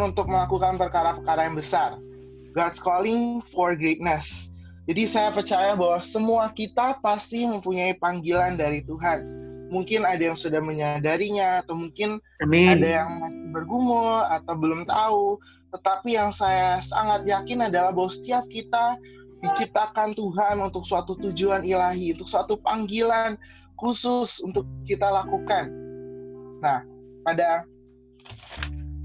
Untuk melakukan perkara-perkara yang besar. God's calling for greatness. Jadi saya percaya bahwa semua kita pasti mempunyai panggilan dari Tuhan. Mungkin ada yang sudah menyadarinya, atau mungkin Amin. ada yang masih bergumul atau belum tahu. Tetapi yang saya sangat yakin adalah bahwa setiap kita diciptakan Tuhan untuk suatu tujuan ilahi, untuk suatu panggilan khusus untuk kita lakukan. Nah, pada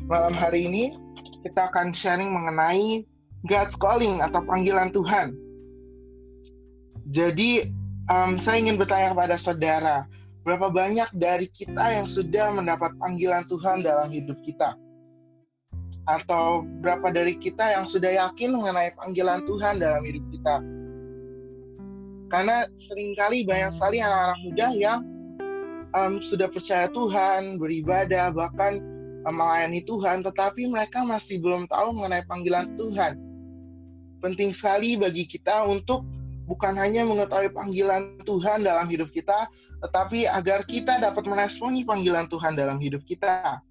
malam hari ini kita akan sharing mengenai God's calling atau panggilan Tuhan. Jadi um, saya ingin bertanya kepada saudara, berapa banyak dari kita yang sudah mendapat panggilan Tuhan dalam hidup kita? Atau berapa dari kita yang sudah yakin mengenai panggilan Tuhan dalam hidup kita? Karena sering kali banyak sekali anak-anak muda yang um, sudah percaya Tuhan, beribadah, bahkan melayani Tuhan, tetapi mereka masih belum tahu mengenai panggilan Tuhan. Penting sekali bagi kita untuk bukan hanya mengetahui panggilan Tuhan dalam hidup kita, tetapi agar kita dapat meresponi panggilan Tuhan dalam hidup kita.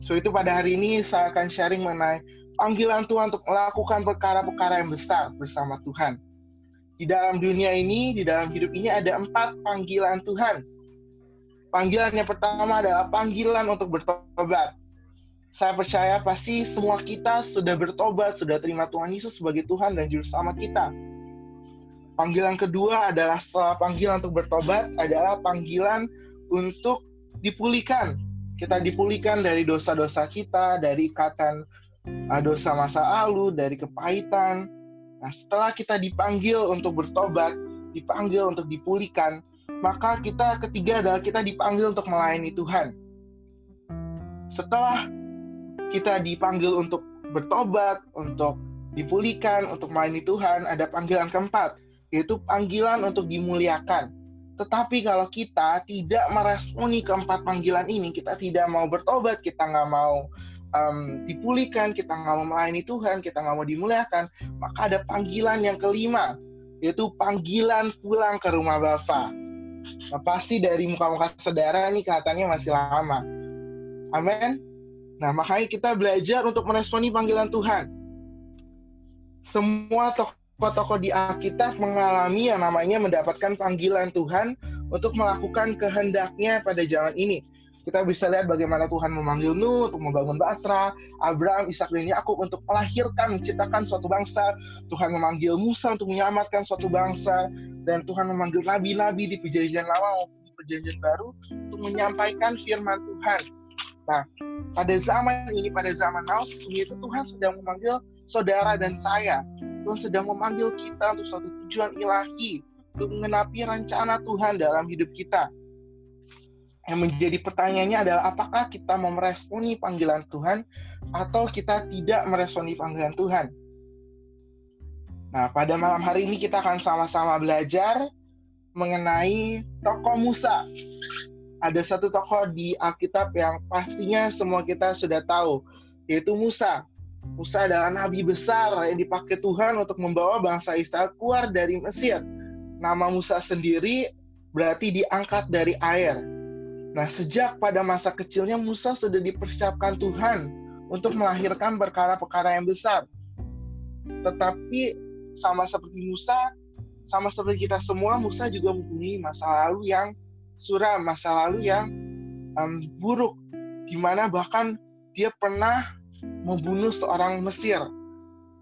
So itu pada hari ini saya akan sharing mengenai panggilan Tuhan untuk melakukan perkara-perkara yang besar bersama Tuhan. Di dalam dunia ini, di dalam hidup ini ada empat panggilan Tuhan. Panggilan yang pertama adalah panggilan untuk bertobat saya percaya pasti semua kita sudah bertobat, sudah terima Tuhan Yesus sebagai Tuhan dan Juru Selamat kita. Panggilan kedua adalah setelah panggilan untuk bertobat adalah panggilan untuk dipulihkan. Kita dipulihkan dari dosa-dosa kita, dari ikatan uh, dosa masa lalu, dari kepahitan. Nah, setelah kita dipanggil untuk bertobat, dipanggil untuk dipulihkan, maka kita ketiga adalah kita dipanggil untuk melayani Tuhan. Setelah kita dipanggil untuk bertobat, untuk dipulihkan, untuk melayani Tuhan, ada panggilan keempat, yaitu panggilan untuk dimuliakan. Tetapi kalau kita tidak meresponi keempat panggilan ini, kita tidak mau bertobat, kita nggak mau um, dipulihkan, kita nggak mau melayani Tuhan, kita nggak mau dimuliakan, maka ada panggilan yang kelima, yaitu panggilan pulang ke rumah Bapa. Nah, pasti dari muka-muka saudara ini kelihatannya masih lama. Amin. Nah, makanya kita belajar untuk meresponi panggilan Tuhan. Semua tokoh-tokoh di Alkitab mengalami yang namanya mendapatkan panggilan Tuhan untuk melakukan kehendaknya pada zaman ini. Kita bisa lihat bagaimana Tuhan memanggil Nuh untuk membangun Batra, Abraham, Ishak, dan Yakub untuk melahirkan, menciptakan suatu bangsa. Tuhan memanggil Musa untuk menyelamatkan suatu bangsa, dan Tuhan memanggil nabi-nabi di perjanjian lama maupun di perjanjian baru untuk menyampaikan firman Tuhan. Nah, pada zaman ini, pada zaman now, sesungguhnya Tuhan sedang memanggil saudara dan saya. Tuhan sedang memanggil kita untuk suatu tujuan ilahi, untuk mengenapi rencana Tuhan dalam hidup kita. Yang menjadi pertanyaannya adalah apakah kita mau meresponi panggilan Tuhan atau kita tidak meresponi panggilan Tuhan. Nah, pada malam hari ini kita akan sama-sama belajar mengenai tokoh Musa ada satu tokoh di Alkitab yang pastinya semua kita sudah tahu, yaitu Musa. Musa adalah nabi besar yang dipakai Tuhan untuk membawa bangsa Israel keluar dari Mesir. Nama Musa sendiri berarti diangkat dari air. Nah, sejak pada masa kecilnya Musa sudah dipersiapkan Tuhan untuk melahirkan perkara-perkara yang besar. Tetapi sama seperti Musa, sama seperti kita semua, Musa juga mempunyai masa lalu yang suram masa lalu yang um, buruk, di mana bahkan dia pernah membunuh seorang Mesir.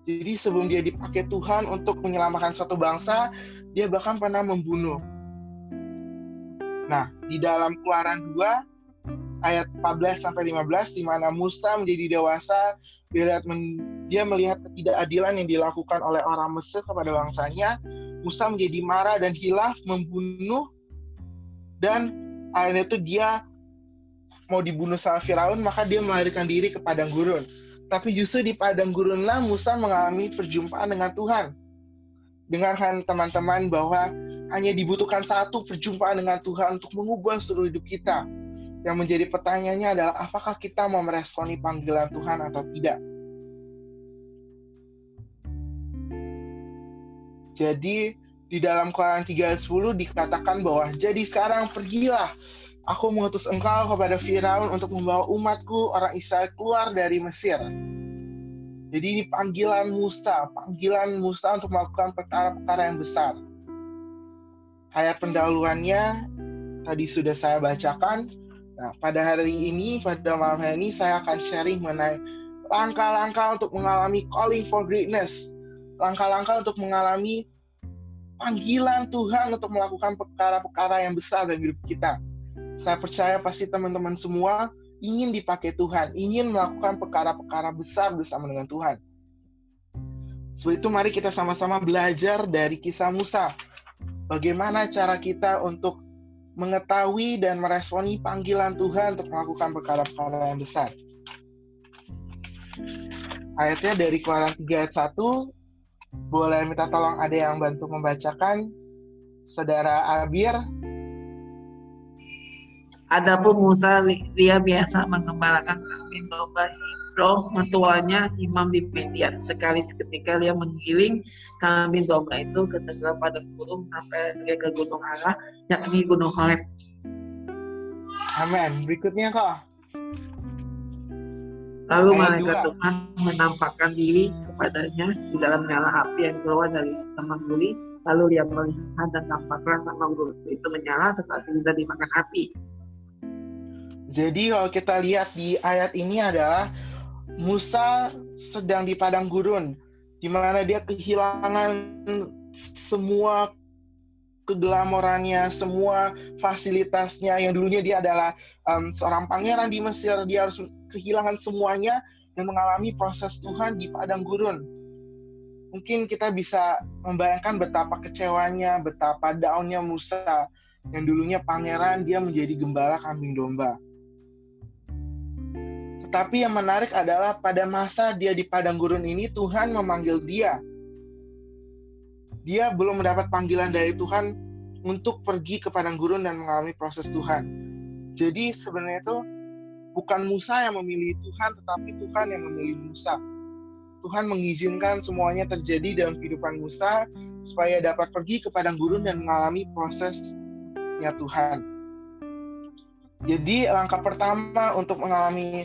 Jadi sebelum dia dipakai Tuhan untuk menyelamatkan satu bangsa, dia bahkan pernah membunuh. Nah, di dalam Keluaran 2 ayat 14 sampai 15 di mana Musa menjadi dewasa, dia lihat dia melihat ketidakadilan yang dilakukan oleh orang Mesir kepada bangsanya. Musa menjadi marah dan hilaf membunuh dan akhirnya itu dia mau dibunuh sama Firaun maka dia melarikan diri ke padang gurun. Tapi justru di padang gurunlah Musa mengalami perjumpaan dengan Tuhan. Dengarkan teman-teman bahwa hanya dibutuhkan satu perjumpaan dengan Tuhan untuk mengubah seluruh hidup kita. Yang menjadi pertanyaannya adalah apakah kita mau meresponi panggilan Tuhan atau tidak? Jadi di dalam Quran 3 ayat 10 dikatakan bahwa jadi sekarang pergilah Aku mengutus engkau kepada Firaun untuk membawa umatku orang Israel keluar dari Mesir. Jadi ini panggilan Musa, panggilan Musa untuk melakukan perkara-perkara yang besar. Ayat pendahuluannya tadi sudah saya bacakan. Nah, pada hari ini, pada malam hari ini saya akan sharing mengenai langkah-langkah untuk mengalami calling for greatness. Langkah-langkah untuk mengalami panggilan Tuhan untuk melakukan perkara-perkara yang besar dalam hidup kita. Saya percaya pasti teman-teman semua ingin dipakai Tuhan, ingin melakukan perkara-perkara besar bersama dengan Tuhan. Sebab itu mari kita sama-sama belajar dari kisah Musa. Bagaimana cara kita untuk mengetahui dan meresponi panggilan Tuhan untuk melakukan perkara-perkara yang besar. Ayatnya dari Keluaran 3 ayat 1, boleh minta tolong ada yang bantu membacakan. Saudara Abir, Adapun Musa dia biasa mengembalakan kambing domba Ifro mertuanya imam di Median. Sekali ketika dia menggiling kambing domba itu ke segala pada gunung sampai dia ke gunung Allah yakni gunung Horeb. Amin. Berikutnya kok. Lalu malaikat Tuhan menampakkan diri kepadanya di dalam nyala api yang keluar dari semak guli. Lalu dia melihat dan tampaklah sama guru itu menyala tetapi tidak dimakan api. Jadi kalau kita lihat di ayat ini adalah Musa sedang di padang gurun, di mana dia kehilangan semua keglamorannya, semua fasilitasnya yang dulunya dia adalah um, seorang pangeran di Mesir, dia harus kehilangan semuanya dan mengalami proses Tuhan di padang gurun. Mungkin kita bisa membayangkan betapa kecewanya, betapa daunnya Musa yang dulunya pangeran, dia menjadi gembala kambing domba. Tetapi yang menarik adalah pada masa dia di padang gurun ini Tuhan memanggil dia. Dia belum mendapat panggilan dari Tuhan untuk pergi ke padang gurun dan mengalami proses Tuhan. Jadi sebenarnya itu bukan Musa yang memilih Tuhan, tetapi Tuhan yang memilih Musa. Tuhan mengizinkan semuanya terjadi dalam kehidupan Musa supaya dapat pergi ke padang gurun dan mengalami prosesnya Tuhan. Jadi langkah pertama untuk mengalami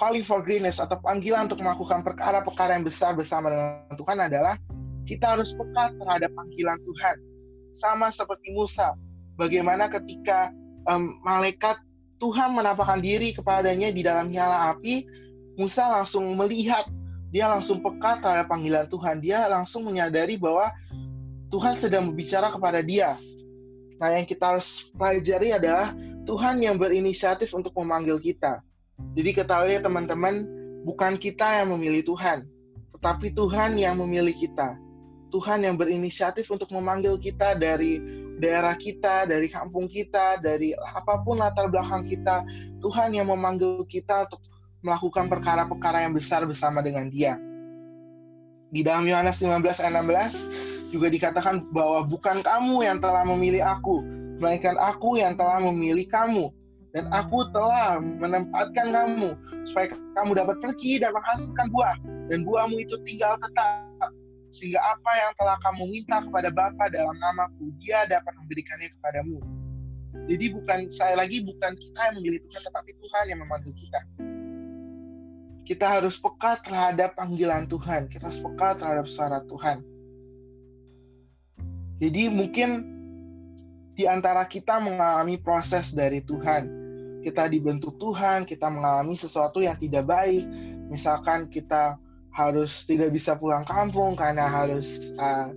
calling for greatness atau panggilan untuk melakukan perkara-perkara yang besar bersama dengan Tuhan adalah kita harus peka terhadap panggilan Tuhan. Sama seperti Musa, bagaimana ketika um, malaikat Tuhan menampakkan diri kepadanya di dalam nyala api, Musa langsung melihat, dia langsung peka terhadap panggilan Tuhan. Dia langsung menyadari bahwa Tuhan sedang berbicara kepada dia. Nah, yang kita harus pelajari adalah Tuhan yang berinisiatif untuk memanggil kita. Jadi ketahui ya teman-teman, bukan kita yang memilih Tuhan, tetapi Tuhan yang memilih kita. Tuhan yang berinisiatif untuk memanggil kita dari daerah kita, dari kampung kita, dari apa pun latar belakang kita. Tuhan yang memanggil kita untuk melakukan perkara-perkara yang besar bersama dengan Dia. Di dalam Yohanes 15 ayat 16 juga dikatakan bahwa bukan kamu yang telah memilih aku, melainkan aku yang telah memilih kamu dan aku telah menempatkan kamu supaya kamu dapat pergi dan menghasilkan buah dan buahmu itu tinggal tetap sehingga apa yang telah kamu minta kepada Bapa dalam namaku dia dapat memberikannya kepadamu. Jadi bukan saya lagi bukan kita yang memilih Tuhan tetapi Tuhan yang memanggil kita. Kita harus peka terhadap panggilan Tuhan. Kita harus peka terhadap suara Tuhan. Jadi mungkin di antara kita mengalami proses dari Tuhan. Kita dibentuk Tuhan, kita mengalami sesuatu yang tidak baik. Misalkan kita harus tidak bisa pulang kampung karena harus uh,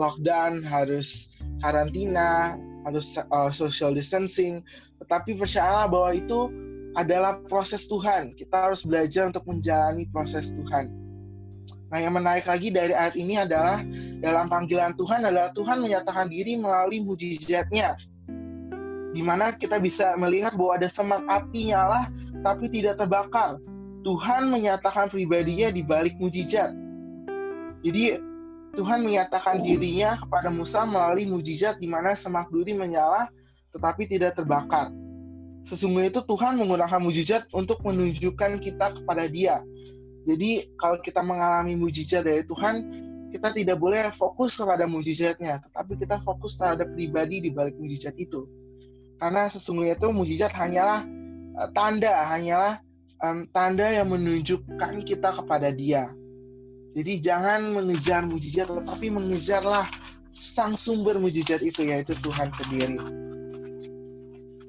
lockdown, harus karantina, harus uh, social distancing. Tetapi percayalah bahwa itu adalah proses Tuhan. Kita harus belajar untuk menjalani proses Tuhan. Nah, yang menarik lagi dari ayat ini adalah dalam panggilan Tuhan adalah Tuhan menyatakan diri melalui mujizatnya di mana kita bisa melihat bahwa ada semak api nyala tapi tidak terbakar. Tuhan menyatakan pribadinya di balik mujizat. Jadi Tuhan menyatakan dirinya kepada Musa melalui mujizat di mana semak duri menyala tetapi tidak terbakar. Sesungguhnya itu Tuhan menggunakan mujizat untuk menunjukkan kita kepada Dia. Jadi kalau kita mengalami mujizat dari Tuhan, kita tidak boleh fokus kepada mujizatnya, tetapi kita fokus terhadap pribadi di balik mujizat itu. Karena sesungguhnya itu mujizat hanyalah uh, tanda, hanyalah um, tanda yang menunjukkan kita kepada Dia. Jadi jangan mengejar mujizat, tetapi mengejarlah sang sumber mujizat itu, yaitu Tuhan sendiri.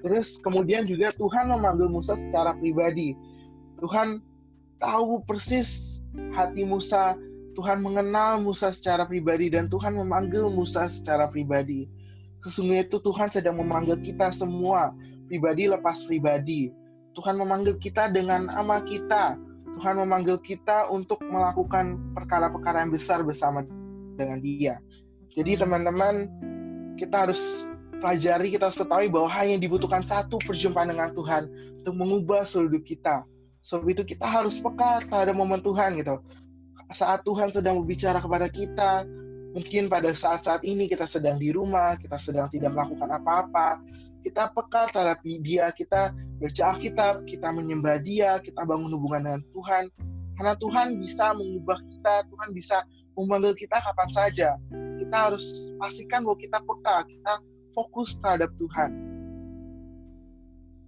Terus kemudian juga Tuhan memanggil Musa secara pribadi. Tuhan tahu persis hati Musa, Tuhan mengenal Musa secara pribadi dan Tuhan memanggil Musa secara pribadi. Sesungguhnya itu Tuhan sedang memanggil kita semua, pribadi lepas pribadi. Tuhan memanggil kita dengan nama kita. Tuhan memanggil kita untuk melakukan perkara-perkara yang besar bersama dengan Dia. Jadi teman-teman, kita harus pelajari, kita harus ketahui bahwa hanya dibutuhkan satu perjumpaan dengan Tuhan untuk mengubah seluruh hidup kita. Sebab itu kita harus peka terhadap momen Tuhan gitu. Saat Tuhan sedang berbicara kepada kita, mungkin pada saat-saat ini kita sedang di rumah, kita sedang tidak melakukan apa-apa, kita peka terhadap dia, kita baca Alkitab, kita menyembah dia, kita bangun hubungan dengan Tuhan. Karena Tuhan bisa mengubah kita, Tuhan bisa memanggil kita kapan saja. Kita harus pastikan bahwa kita peka, kita fokus terhadap Tuhan.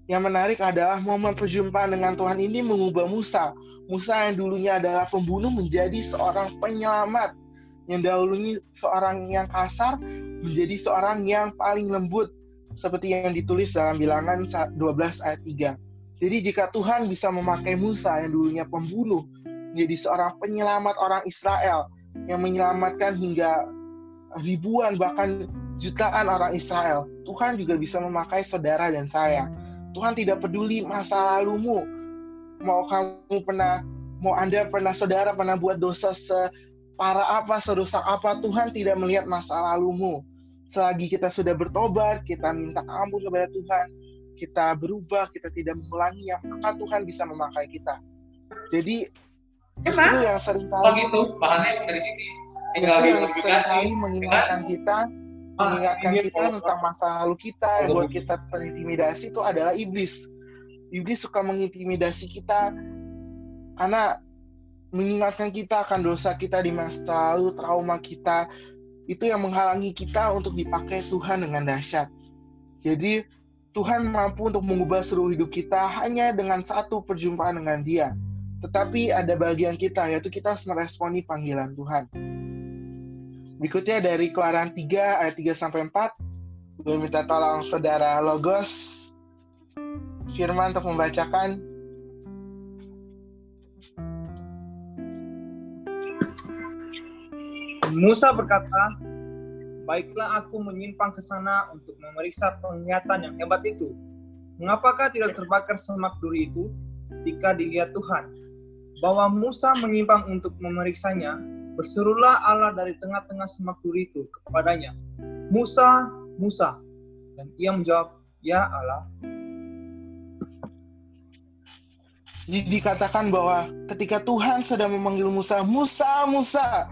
Yang menarik adalah momen perjumpaan dengan Tuhan ini mengubah Musa. Musa yang dulunya adalah pembunuh menjadi seorang penyelamat. Yang dahulunya seorang yang kasar menjadi seorang yang paling lembut. Seperti yang ditulis dalam bilangan 12 ayat 3. Jadi jika Tuhan bisa memakai Musa yang dulunya pembunuh menjadi seorang penyelamat orang Israel yang menyelamatkan hingga ribuan bahkan jutaan orang Israel, Tuhan juga bisa memakai saudara dan saya Tuhan tidak peduli masa lalumu. Mau kamu pernah, mau Anda pernah saudara pernah buat dosa separah apa, sedosa apa, Tuhan tidak melihat masa lalumu. Selagi kita sudah bertobat, kita minta ampun kepada Tuhan, kita berubah, kita tidak mengulangi yang maka Tuhan bisa memakai kita. Jadi justru yang sering kali oh gitu, bahannya dari sini. Justru yang sering kali mengingatkan kita mengingatkan kita tentang masa lalu kita yang buat kita terintimidasi itu adalah iblis. Iblis suka mengintimidasi kita karena mengingatkan kita akan dosa kita di masa lalu, trauma kita, itu yang menghalangi kita untuk dipakai Tuhan dengan dahsyat. Jadi Tuhan mampu untuk mengubah seluruh hidup kita hanya dengan satu perjumpaan dengan Dia. Tetapi ada bagian kita, yaitu kita harus meresponi panggilan Tuhan. Berikutnya dari Keluaran 3 ayat 3 sampai 4. Gue minta tolong saudara Logos Firman untuk membacakan. Musa berkata, Baiklah aku menyimpang ke sana untuk memeriksa penglihatan yang hebat itu. Mengapakah tidak terbakar semak duri itu jika dilihat Tuhan? Bahwa Musa menyimpang untuk memeriksanya, Berserulah Allah dari tengah-tengah semak duri itu kepadanya, Musa, Musa. Dan ia menjawab, Ya Allah. Dikatakan bahwa ketika Tuhan sedang memanggil Musa, Musa, Musa.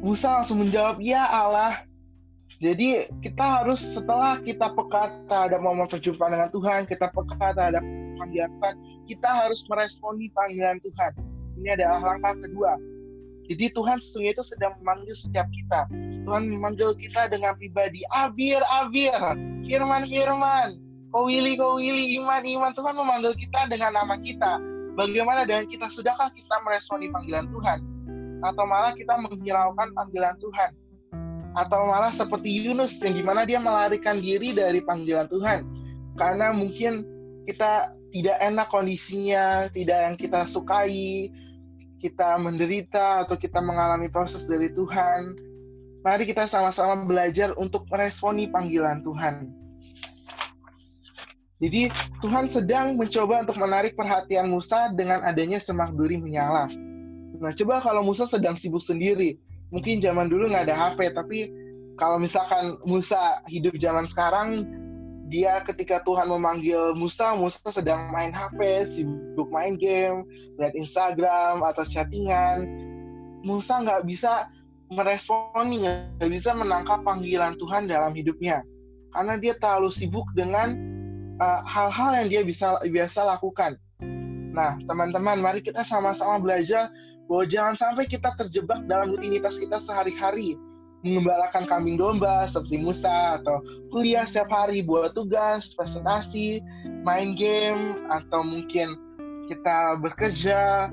Musa langsung menjawab, Ya Allah. Jadi kita harus setelah kita peka terhadap momen perjumpaan dengan Tuhan, kita peka terhadap panggilan Tuhan, kita harus meresponi panggilan Tuhan. Ini adalah langkah kedua jadi Tuhan sesungguhnya itu sedang memanggil setiap kita. Tuhan memanggil kita dengan pribadi. Abir, Abir. Firman, Firman. Kau Willy. Iman, Iman. Tuhan memanggil kita dengan nama kita. Bagaimana dengan kita? Sudahkah kita meresponi panggilan Tuhan? Atau malah kita menghiraukan panggilan Tuhan? Atau malah seperti Yunus yang gimana dia melarikan diri dari panggilan Tuhan? Karena mungkin kita tidak enak kondisinya, tidak yang kita sukai, kita menderita atau kita mengalami proses dari Tuhan, mari kita sama-sama belajar untuk meresponi panggilan Tuhan. Jadi Tuhan sedang mencoba untuk menarik perhatian Musa dengan adanya semak duri menyala. Nah coba kalau Musa sedang sibuk sendiri, mungkin zaman dulu nggak ada HP, tapi kalau misalkan Musa hidup zaman sekarang, dia ketika Tuhan memanggil Musa, Musa sedang main HP, sibuk main game, lihat Instagram atau chattingan. Musa nggak bisa meresponi, nggak bisa menangkap panggilan Tuhan dalam hidupnya, karena dia terlalu sibuk dengan uh, hal-hal uh, yang dia bisa biasa lakukan. Nah, teman-teman, mari kita sama-sama belajar bahwa jangan sampai kita terjebak dalam rutinitas kita sehari-hari, mengembalakan kambing domba seperti Musa atau kuliah setiap hari buat tugas, presentasi, main game atau mungkin kita bekerja.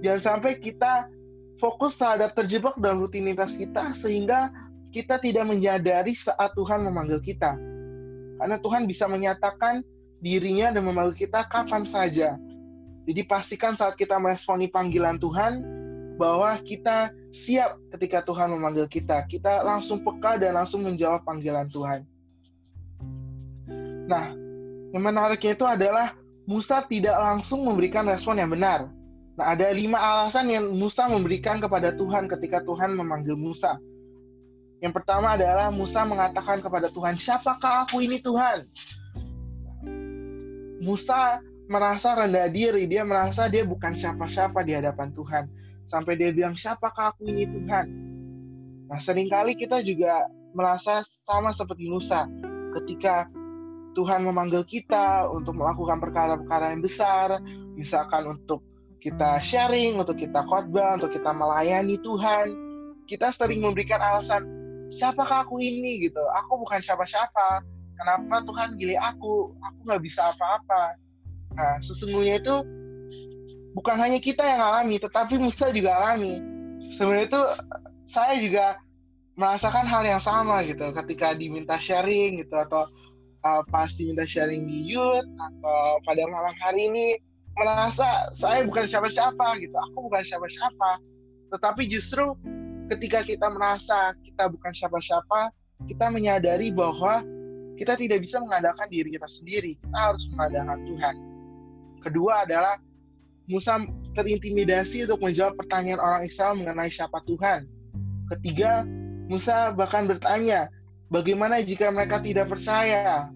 Jangan sampai kita fokus terhadap terjebak dalam rutinitas kita sehingga kita tidak menyadari saat Tuhan memanggil kita. Karena Tuhan bisa menyatakan dirinya dan memanggil kita kapan saja. Jadi pastikan saat kita meresponi panggilan Tuhan bahwa kita siap ketika Tuhan memanggil kita. Kita langsung peka dan langsung menjawab panggilan Tuhan. Nah, yang menariknya itu adalah Musa tidak langsung memberikan respon yang benar. Nah, ada lima alasan yang Musa memberikan kepada Tuhan ketika Tuhan memanggil Musa. Yang pertama adalah Musa mengatakan kepada Tuhan, "Siapakah aku ini, Tuhan?" Musa merasa rendah diri, dia merasa dia bukan siapa-siapa di hadapan Tuhan. Sampai dia bilang, "Siapakah aku ini, Tuhan?" Nah, sering kali kita juga merasa sama seperti Musa ketika Tuhan memanggil kita untuk melakukan perkara-perkara yang besar, misalkan untuk kita sharing, untuk kita khotbah, untuk kita melayani Tuhan. Kita sering memberikan alasan, siapakah aku ini gitu aku bukan siapa-siapa kenapa Tuhan gili aku aku nggak bisa apa-apa nah sesungguhnya itu bukan hanya kita yang alami tetapi Musa juga alami sebenarnya itu saya juga merasakan hal yang sama gitu ketika diminta sharing gitu atau uh, pas diminta sharing di youth atau pada malam hari ini merasa saya bukan siapa-siapa gitu aku bukan siapa-siapa tetapi justru ketika kita merasa kita bukan siapa-siapa, kita menyadari bahwa kita tidak bisa mengadakan diri kita sendiri. Kita harus mengadakan Tuhan. Kedua adalah Musa terintimidasi untuk menjawab pertanyaan orang Israel mengenai siapa Tuhan. Ketiga, Musa bahkan bertanya, bagaimana jika mereka tidak percaya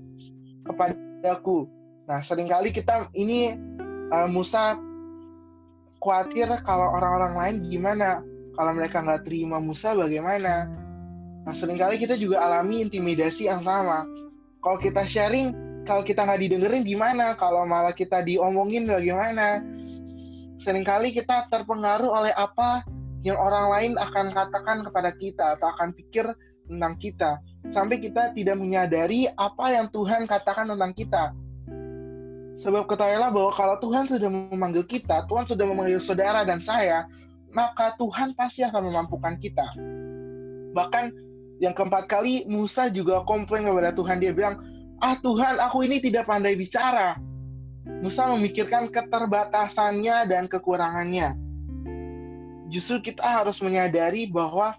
kepadaku? Nah, sering kali kita ini uh, Musa khawatir kalau orang-orang lain gimana kalau mereka nggak terima Musa bagaimana? Nah sering kali kita juga alami intimidasi yang sama. Kalau kita sharing, kalau kita nggak didengerin gimana? Kalau malah kita diomongin bagaimana? Seringkali kita terpengaruh oleh apa yang orang lain akan katakan kepada kita atau akan pikir tentang kita. Sampai kita tidak menyadari apa yang Tuhan katakan tentang kita. Sebab ketahuilah bahwa kalau Tuhan sudah memanggil kita, Tuhan sudah memanggil saudara dan saya, maka Tuhan pasti akan memampukan kita. Bahkan yang keempat kali Musa juga komplain kepada Tuhan dia bilang, "Ah Tuhan, aku ini tidak pandai bicara." Musa memikirkan keterbatasannya dan kekurangannya. Justru kita harus menyadari bahwa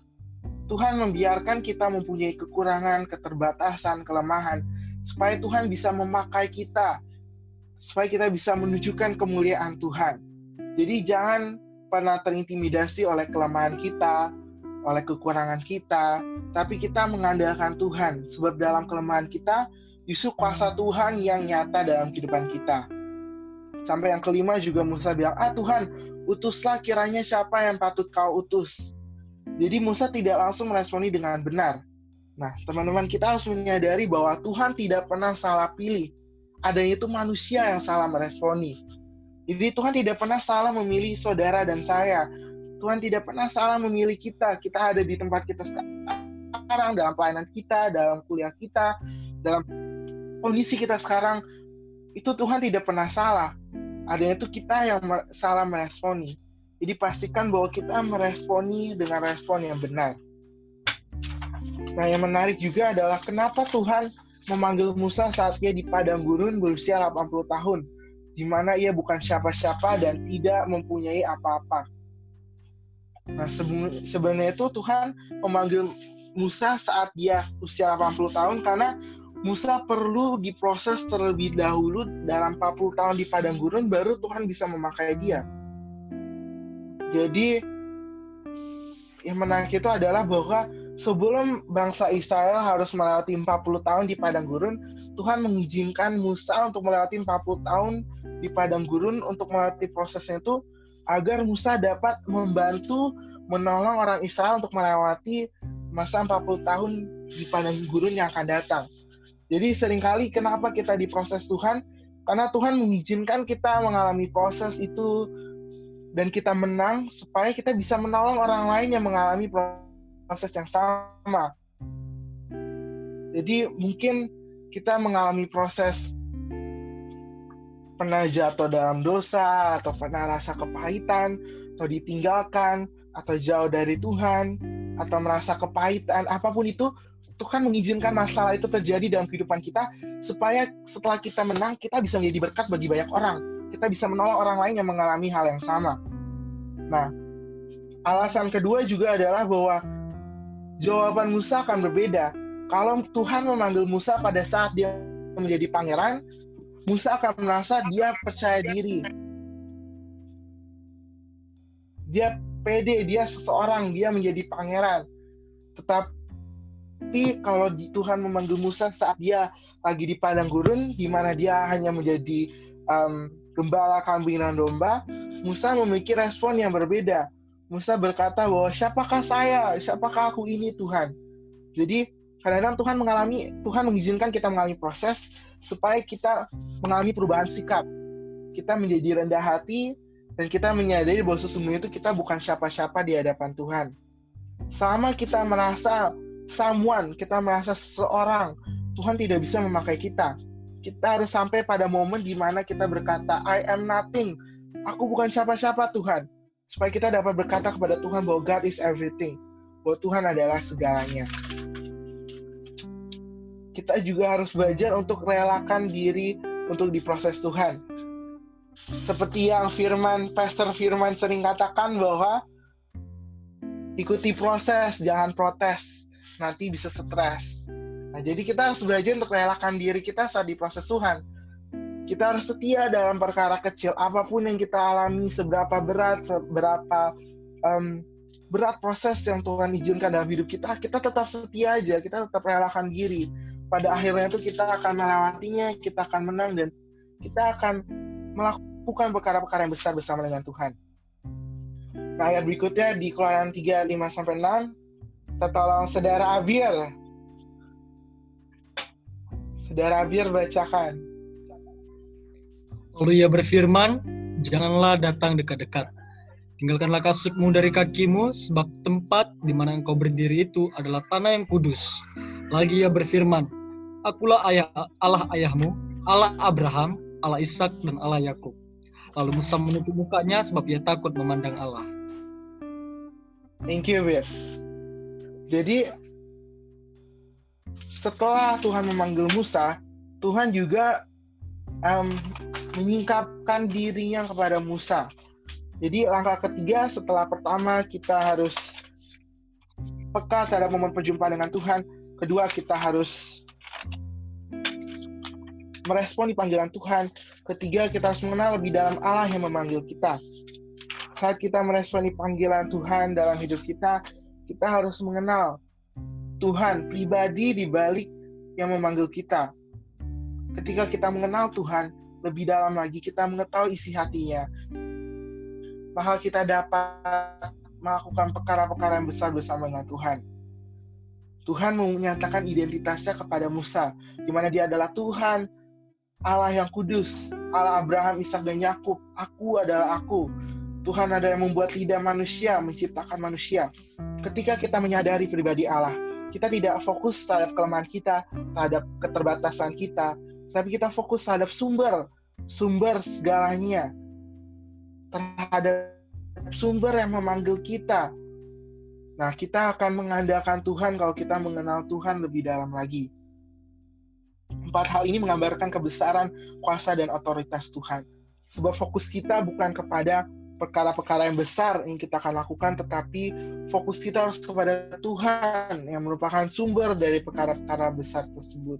Tuhan membiarkan kita mempunyai kekurangan, keterbatasan, kelemahan, supaya Tuhan bisa memakai kita, supaya kita bisa menunjukkan kemuliaan Tuhan. Jadi jangan pernah terintimidasi oleh kelemahan kita, oleh kekurangan kita, tapi kita mengandalkan Tuhan, sebab dalam kelemahan kita justru kuasa Tuhan yang nyata dalam kehidupan kita. Sampai yang kelima juga Musa bilang, ah Tuhan, utuslah kiranya siapa yang patut kau utus. Jadi Musa tidak langsung meresponi dengan benar. Nah, teman-teman kita harus menyadari bahwa Tuhan tidak pernah salah pilih. Adanya itu manusia yang salah meresponi. Jadi Tuhan tidak pernah salah memilih saudara dan saya. Tuhan tidak pernah salah memilih kita. Kita ada di tempat kita sekarang, dalam pelayanan kita, dalam kuliah kita, dalam kondisi kita sekarang. Itu Tuhan tidak pernah salah. Adanya itu kita yang salah meresponi. Jadi pastikan bahwa kita meresponi dengan respon yang benar. Nah yang menarik juga adalah kenapa Tuhan memanggil Musa saat dia di padang gurun berusia 80 tahun di mana ia bukan siapa-siapa dan tidak mempunyai apa-apa. Nah, sebenarnya itu Tuhan memanggil Musa saat dia usia 80 tahun karena Musa perlu diproses terlebih dahulu dalam 40 tahun di padang gurun baru Tuhan bisa memakai dia. Jadi yang menarik itu adalah bahwa sebelum bangsa Israel harus melewati 40 tahun di padang gurun, Tuhan mengizinkan Musa untuk melewati 40 tahun di padang gurun untuk melewati prosesnya itu agar Musa dapat membantu menolong orang Israel untuk melewati masa 40 tahun di padang gurun yang akan datang. Jadi sering kali kenapa kita diproses Tuhan? Karena Tuhan mengizinkan kita mengalami proses itu dan kita menang supaya kita bisa menolong orang lain yang mengalami proses yang sama. Jadi mungkin kita mengalami proses pernah jatuh dalam dosa atau pernah rasa kepahitan atau ditinggalkan atau jauh dari Tuhan atau merasa kepahitan apa pun itu Tuhan mengizinkan masalah itu terjadi dalam kehidupan kita supaya setelah kita menang kita bisa menjadi berkat bagi banyak orang kita bisa menolong orang lain yang mengalami hal yang sama nah alasan kedua juga adalah bahwa jawaban Musa akan berbeda kalau Tuhan memanggil Musa pada saat dia menjadi pangeran Musa akan merasa dia percaya diri. Dia pede, dia seseorang, dia menjadi pangeran. Tetapi kalau Tuhan memanggil Musa saat dia lagi di padang gurun, di mana dia hanya menjadi um, gembala kambing dan domba, Musa memiliki respon yang berbeda. Musa berkata bahwa siapakah saya, siapakah aku ini Tuhan. Jadi kadang-kadang Tuhan mengalami, Tuhan mengizinkan kita mengalami proses supaya kita mengalami perubahan sikap. Kita menjadi rendah hati dan kita menyadari bahwa sesungguhnya itu kita bukan siapa-siapa di hadapan Tuhan. Sama kita merasa someone, kita merasa seseorang, Tuhan tidak bisa memakai kita. Kita harus sampai pada momen di mana kita berkata, I am nothing. Aku bukan siapa-siapa Tuhan. Supaya kita dapat berkata kepada Tuhan bahwa God is everything. Bahwa Tuhan adalah segalanya kita juga harus belajar untuk relakan diri untuk diproses Tuhan. Seperti yang Firman, Pastor Firman sering katakan bahwa ikuti proses, jangan protes, nanti bisa stres. Nah, jadi kita harus belajar untuk relakan diri kita saat diproses Tuhan. Kita harus setia dalam perkara kecil, apa pun yang kita alami, seberapa berat, seberapa um, berat proses yang Tuhan izinkan dalam hidup kita, kita tetap setia aja, kita tetap relakan diri pada akhirnya itu kita akan melewatinya, kita akan menang dan kita akan melakukan perkara-perkara yang besar bersama dengan Tuhan. Nah, ayat berikutnya di Keluaran 3, 5 sampai 6, kita tolong saudara Abir. Saudara Abir bacakan. Lalu ia berfirman, janganlah datang dekat-dekat. Tinggalkanlah kasutmu dari kakimu, sebab tempat di mana engkau berdiri itu adalah tanah yang kudus. Lagi ia berfirman, Akulah ayah Allah ayahmu, Allah Abraham, Allah Ishak dan Allah Yakub. Lalu Musa menutup mukanya sebab ia takut memandang Allah. Thank you, Bir. Jadi setelah Tuhan memanggil Musa, Tuhan juga um, menyingkapkan dirinya kepada Musa. Jadi langkah ketiga setelah pertama kita harus peka terhadap momen perjumpaan dengan Tuhan. Kedua kita harus meresponi panggilan Tuhan. Ketiga, kita harus mengenal lebih dalam Allah yang memanggil kita. Saat kita meresponi panggilan Tuhan dalam hidup kita, kita harus mengenal Tuhan pribadi di balik yang memanggil kita. Ketika kita mengenal Tuhan lebih dalam lagi, kita mengetahui isi hatinya. Maka kita dapat melakukan perkara-perkara yang besar bersama dengan Tuhan. Tuhan menyatakan identitasnya kepada Musa, di mana dia adalah Tuhan Allah yang kudus, Allah Abraham, Ishak dan Yakub. Aku adalah aku. Tuhan ada yang membuat lidah manusia, menciptakan manusia. Ketika kita menyadari pribadi Allah, kita tidak fokus terhadap kelemahan kita, terhadap keterbatasan kita, tapi kita fokus terhadap sumber, sumber segalanya, terhadap sumber yang memanggil kita. Nah, kita akan mengandalkan Tuhan kalau kita mengenal Tuhan lebih dalam lagi. Empat hal ini menggambarkan kebesaran, kuasa, dan otoritas Tuhan. Sebab fokus kita bukan kepada perkara-perkara yang besar yang kita akan lakukan, tetapi fokus kita harus kepada Tuhan yang merupakan sumber dari perkara-perkara besar tersebut.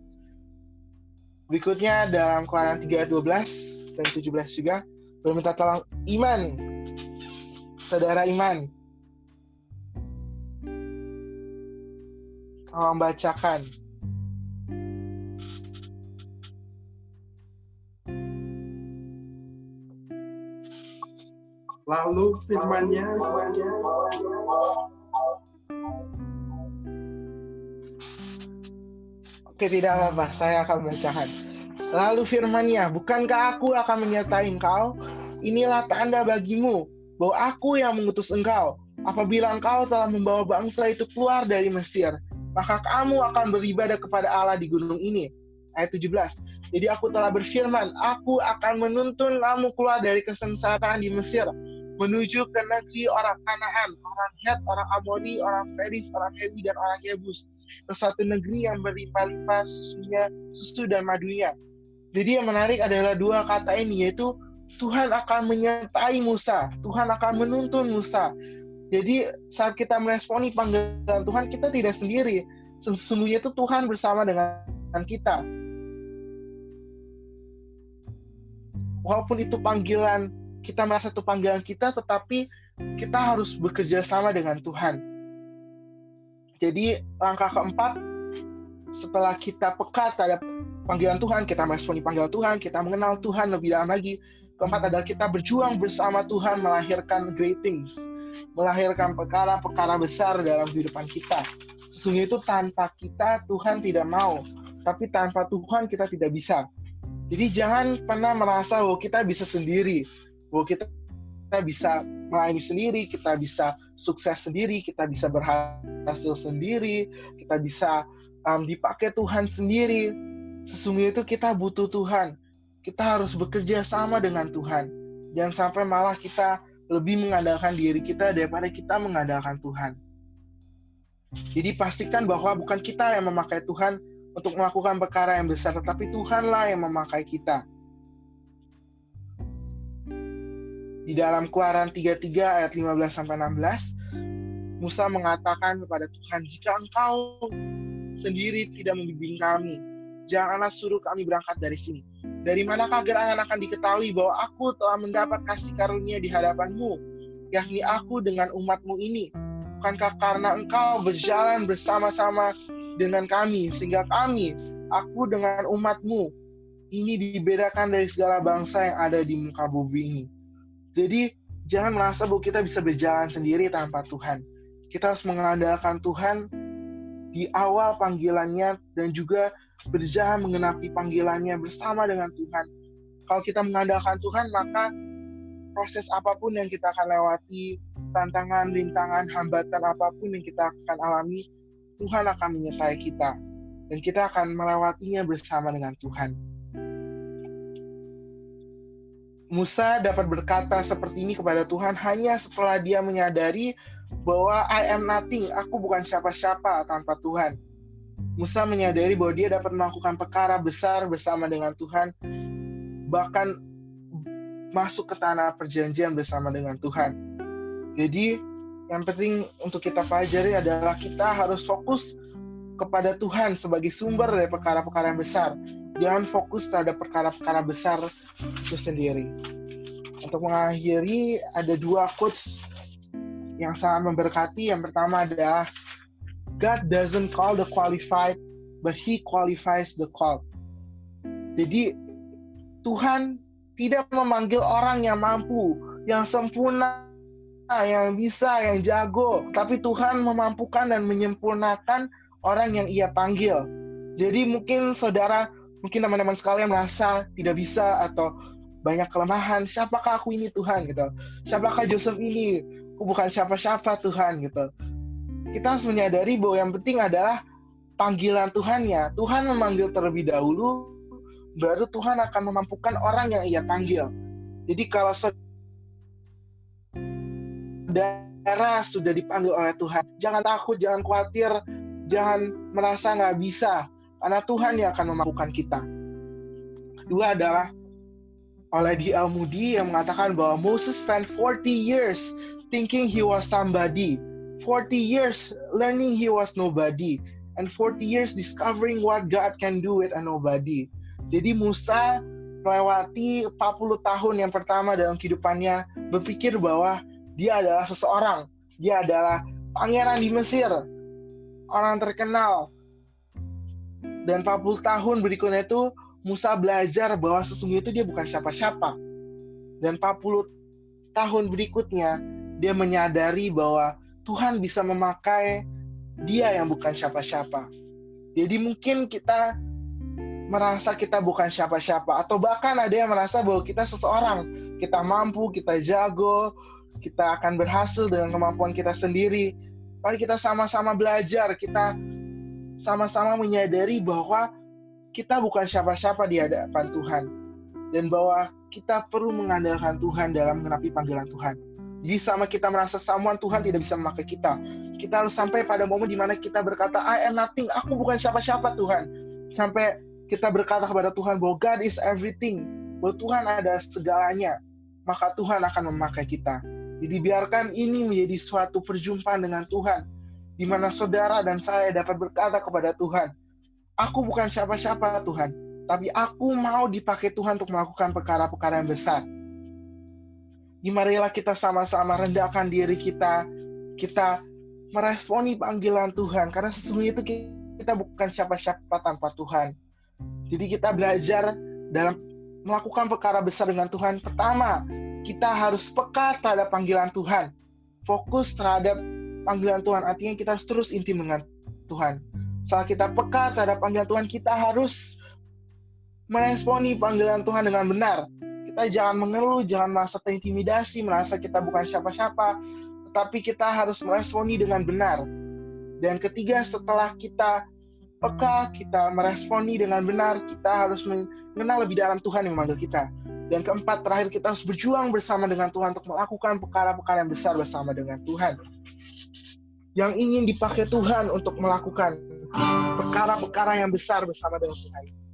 Berikutnya dalam Keluaran 3 12 dan 17 juga berminta tolong iman. Saudara iman. Tolong bacakan. Lalu firmannya Oke, tidak apa-apa. Saya akan bacakan. Lalu firmannya, bukankah aku akan menyertai engkau? Inilah tanda bagimu bahwa aku yang mengutus engkau. apabila engkau telah membawa bangsa itu keluar dari Mesir, maka kamu akan beribadah kepada Allah di gunung ini. Ayat 17. Jadi aku telah berfirman, aku akan menuntun kamu keluar dari kesengsaraan di Mesir, menuju ke negeri orang Kanaan, orang Het, orang Amoni, orang Feris, orang Hewi, dan orang Yebus. Ke suatu negeri yang berlimpah-limpah susunya, susu dan madunya. Jadi yang menarik adalah dua kata ini, yaitu Tuhan akan menyertai Musa, Tuhan akan menuntun Musa. Jadi saat kita meresponi panggilan Tuhan, kita tidak sendiri. Sesungguhnya itu Tuhan bersama dengan kita. Walaupun itu panggilan, kita merasa itu panggilan kita, tetapi kita harus bekerja sama dengan Tuhan. Jadi langkah keempat, setelah kita peka terhadap panggilan Tuhan, kita meresponi panggilan Tuhan, kita mengenal Tuhan lebih dalam lagi. Keempat adalah kita berjuang bersama Tuhan melahirkan great things melahirkan perkara-perkara besar dalam kehidupan kita. Sesungguhnya itu tanpa kita Tuhan tidak mau, tapi tanpa Tuhan kita tidak bisa. Jadi jangan pernah merasa bahwa kita bisa sendiri, bahwa kita, kita bisa melayani sendiri, kita bisa sukses sendiri, kita bisa berhasil sendiri, kita bisa um, dipakai Tuhan sendiri. Sesungguhnya itu kita butuh Tuhan. Kita harus bekerja sama dengan Tuhan. Jangan sampai malah kita lebih mengandalkan diri kita daripada kita mengandalkan Tuhan. Jadi pastikan bahwa bukan kita yang memakai Tuhan untuk melakukan perkara yang besar, tetapi Tuhanlah yang memakai kita. Di dalam Keluaran 33 ayat 15 sampai 16, Musa mengatakan kepada Tuhan, "Jika Engkau sendiri tidak membimbing kami, janganlah suruh kami berangkat dari sini." Dari manakah gerangan akan diketahui bahwa aku telah mendapat kasih karunia di hadapanmu, yakni aku dengan umatmu ini? Bukankah karena engkau berjalan bersama-sama dengan kami, sehingga kami, aku dengan umatmu, ini dibedakan dari segala bangsa yang ada di muka bumi ini. Jadi, jangan merasa bahwa kita bisa berjalan sendiri tanpa Tuhan. Kita harus mengandalkan Tuhan di awal panggilannya dan juga berjalan mengenapi panggilannya bersama dengan Tuhan. Kalau kita mengandalkan Tuhan, maka proses apa pun yang kita akan lewati, tantangan, rintangan, hambatan apa pun yang kita akan alami, Tuhan akan menyertai kita. Dan kita akan melewatinya bersama dengan Tuhan. Musa dapat berkata seperti ini kepada Tuhan hanya setelah dia menyadari bahwa I am nothing, aku bukan siapa-siapa tanpa Tuhan. Musa menyadari bahwa dia dapat melakukan perkara besar bersama dengan Tuhan, bahkan masuk ke tanah perjanjian bersama dengan Tuhan. Jadi, yang penting untuk kita pelajari adalah kita harus fokus kepada Tuhan sebagai sumber dari perkara-perkara yang besar. Jangan fokus terhadap perkara-perkara besar itu sendiri. Untuk mengakhiri, ada dua quotes yang sangat memberkati. Yang pertama adalah God doesn't call the qualified, but He qualifies the called. Jadi Tuhan tidak memanggil orang yang mampu, yang sempurna, yang bisa, yang jago, tapi Tuhan memampukan dan menyempurnakan orang yang Ia panggil. Jadi mungkin saudara, mungkin teman-teman sekalian merasa tidak bisa atau banyak kelemahan. Siapakah aku ini Tuhan gitu? Siapakah Joseph ini? Aku bukan siapa-siapa Tuhan gitu kita harus menyadari bahwa yang penting adalah panggilan Tuhannya. Tuhan memanggil terlebih dahulu, baru Tuhan akan memampukan orang yang ia panggil. Jadi kalau saudara sudah dipanggil oleh Tuhan, jangan takut, jangan khawatir, jangan merasa nggak bisa, karena Tuhan yang akan memampukan kita. Dua adalah oleh di Al Moody yang mengatakan bahwa Moses spent 40 years thinking he was somebody 40 years learning he was nobody and 40 years discovering what God can do with a nobody. Jadi Musa melewati 40 tahun yang pertama dalam kehidupannya berpikir bahwa dia adalah seseorang, dia adalah pangeran di Mesir, orang terkenal. Dan 40 tahun berikutnya itu Musa belajar bahwa sesungguhnya itu dia bukan siapa-siapa. Dan 40 tahun berikutnya dia menyadari bahwa Tuhan bisa memakai dia yang bukan siapa-siapa. Jadi mungkin kita merasa kita bukan siapa-siapa atau bahkan ada yang merasa bahwa kita seseorang, kita mampu, kita jago, kita akan berhasil dengan kemampuan kita sendiri. Mari kita sama-sama belajar, kita sama-sama menyadari bahwa kita bukan siapa-siapa di hadapan Tuhan dan bahwa kita perlu mengandalkan Tuhan dalam mengenapi panggilan Tuhan. Jadi sama kita merasa samuan Tuhan tidak bisa memakai kita. Kita harus sampai pada momen di mana kita berkata, I am nothing, aku bukan siapa-siapa Tuhan. Sampai kita berkata kepada Tuhan bahwa God is everything, bahwa Tuhan ada segalanya, maka Tuhan akan memakai kita. Jadi biarkan ini menjadi suatu perjumpaan dengan Tuhan, di mana saudara dan saya dapat berkata kepada Tuhan, aku bukan siapa-siapa Tuhan, tapi aku mau dipakai Tuhan untuk melakukan perkara-perkara yang besar. Marilah kita sama-sama rendahkan diri kita, kita meresponi panggilan Tuhan, karena sesungguhnya itu kita bukan siapa-siapa tanpa Tuhan. Jadi kita belajar dalam melakukan perkara besar dengan Tuhan. Pertama, kita harus peka terhadap panggilan Tuhan. Fokus terhadap panggilan Tuhan. Artinya kita harus terus intim dengan Tuhan. Saat kita peka terhadap panggilan Tuhan, kita harus meresponi panggilan Tuhan dengan benar. Kita jangan mengeluh, jangan merasa terintimidasi, merasa kita bukan siapa-siapa, tetapi kita harus meresponi dengan benar. Dan ketiga, setelah kita peka, kita meresponi dengan benar, kita harus mengenal lebih dalam Tuhan yang memanggil kita. Dan keempat, terakhir kita harus berjuang bersama dengan Tuhan untuk melakukan perkara-perkara yang besar bersama dengan Tuhan. Yang ingin dipakai Tuhan untuk melakukan perkara-perkara yang besar bersama dengan Tuhan.